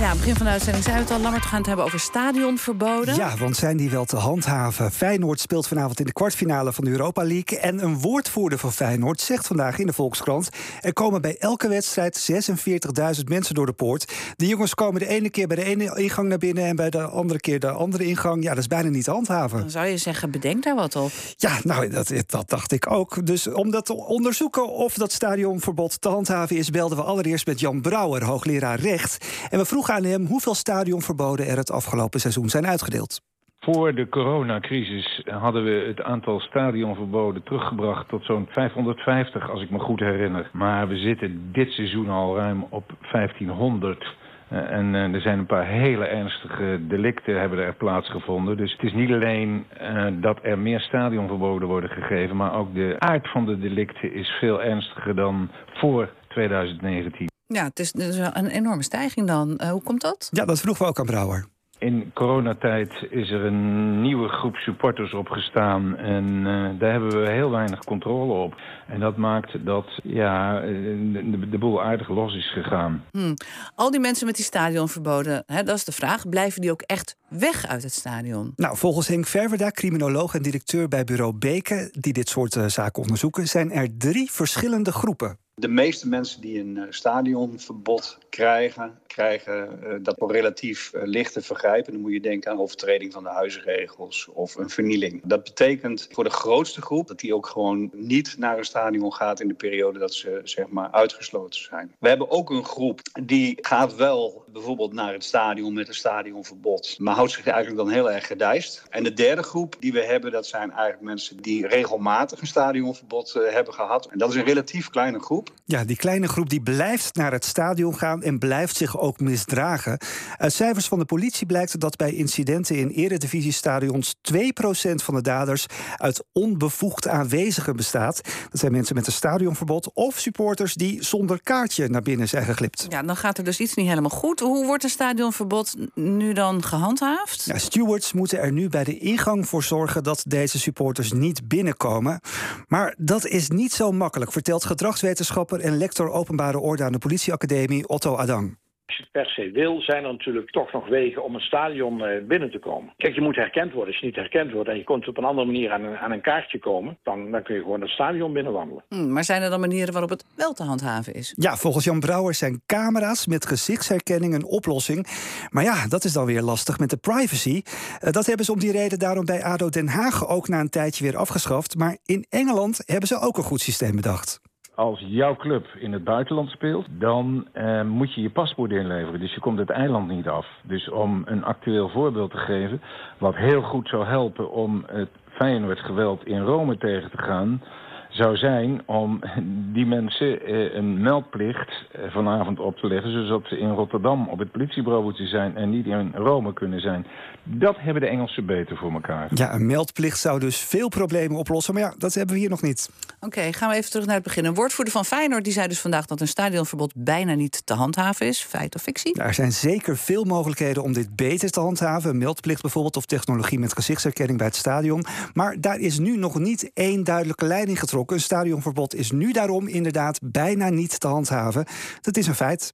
Ja, begin van de uitzending we het al. Lammert, we gaan het hebben over stadionverboden. Ja, want zijn die wel te handhaven? Feyenoord speelt vanavond in de kwartfinale van de Europa League. En een woordvoerder van Feyenoord zegt vandaag in de Volkskrant... er komen bij elke wedstrijd 46.000 mensen door de poort. Die jongens komen de ene keer bij de ene ingang naar binnen... en bij de andere keer de andere ingang. Ja, dat is bijna niet te handhaven. Dan zou je zeggen, bedenk daar wat op. Ja, nou, dat, dat dacht ik ook. Dus om dat te onderzoeken of dat stadionverbod te handhaven is... belden we allereerst met Jan Brouwer, hoogleraar recht. En we vroegen aan hem hoeveel stadionverboden er het afgelopen seizoen zijn uitgedeeld. Voor de coronacrisis hadden we het aantal stadionverboden teruggebracht tot zo'n 550, als ik me goed herinner. Maar we zitten dit seizoen al ruim op 1500. Uh, en uh, er zijn een paar hele ernstige delicten hebben er plaatsgevonden. Dus het is niet alleen uh, dat er meer stadionverboden worden gegeven... maar ook de aard van de delicten is veel ernstiger dan voor 2019. Ja, het is dus een enorme stijging dan. Uh, hoe komt dat? Ja, dat vroegen we ook aan Brouwer. In coronatijd is er een nieuwe groep supporters opgestaan en uh, daar hebben we heel weinig controle op. En dat maakt dat ja, de, de boel aardig los is gegaan. Hmm. Al die mensen met die stadionverboden, hè, dat is de vraag, blijven die ook echt weg uit het stadion? Nou, volgens Henk Verwerda, criminoloog en directeur bij bureau Beke, die dit soort uh, zaken onderzoeken, zijn er drie verschillende groepen. De meeste mensen die een stadionverbod krijgen, krijgen uh, dat voor relatief uh, lichte vergrijpen. Dan moet je denken aan overtreding van de huisregels of een vernieling. Dat betekent voor de grootste groep dat die ook gewoon niet naar een stadion gaat in de periode dat ze zeg maar uitgesloten zijn. We hebben ook een groep die gaat wel bijvoorbeeld naar het stadion met een stadionverbod, maar houdt zich eigenlijk dan heel erg gedijst. En de derde groep die we hebben, dat zijn eigenlijk mensen die regelmatig een stadionverbod uh, hebben gehad. En dat is een relatief kleine groep. Ja, die kleine groep die blijft naar het stadion gaan en blijft zich ook misdragen. Uit cijfers van de politie blijkt dat bij incidenten in eredivisiestadions 2% van de daders uit onbevoegd aanwezigen bestaat. Dat zijn mensen met een stadionverbod of supporters die zonder kaartje naar binnen zijn geglipt. Ja, dan gaat er dus iets niet helemaal goed. Hoe wordt een stadionverbod nu dan gehandhaafd? Ja, stewards moeten er nu bij de ingang voor zorgen dat deze supporters niet binnenkomen. Maar dat is niet zo makkelijk, vertelt gedragswetenschapper en lector openbare orde aan de politieacademie Otto Adang. Als je het per se wil, zijn er natuurlijk toch nog wegen om een stadion uh, binnen te komen. Kijk, je moet herkend worden. Als je niet herkend wordt en je kunt op een andere manier aan een, aan een kaartje komen, dan, dan kun je gewoon het stadion binnenwandelen. Hmm, maar zijn er dan manieren waarop het wel te handhaven is? Ja, volgens Jan Brouwer zijn camera's met gezichtsherkenning een oplossing. Maar ja, dat is dan weer lastig met de privacy. Uh, dat hebben ze om die reden daarom bij ADO Den Haag ook na een tijdje weer afgeschaft. Maar in Engeland hebben ze ook een goed systeem bedacht als jouw club in het buitenland speelt, dan uh, moet je je paspoort inleveren. Dus je komt het eiland niet af. Dus om een actueel voorbeeld te geven, wat heel goed zou helpen om het Feyenoord-geweld in Rome tegen te gaan, zou zijn om die mensen uh, een meldplicht uh, vanavond op te leggen... zodat ze in Rotterdam op het politiebureau moeten zijn... en niet in Rome kunnen zijn. Dat hebben de Engelsen beter voor elkaar. Ja, een meldplicht zou dus veel problemen oplossen. Maar ja, dat hebben we hier nog niet. Oké, okay, gaan we even terug naar het begin. Een woordvoerder van Feyenoord die zei dus vandaag... dat een stadionverbod bijna niet te handhaven is. Feit of fictie? Er zijn zeker veel mogelijkheden om dit beter te handhaven. Een meldplicht bijvoorbeeld of technologie met gezichtsherkenning bij het stadion. Maar daar is nu nog niet één duidelijke leiding getrokken. Een stadionverbod is nu daarom inderdaad bijna niet te handhaven. Dat is een feit.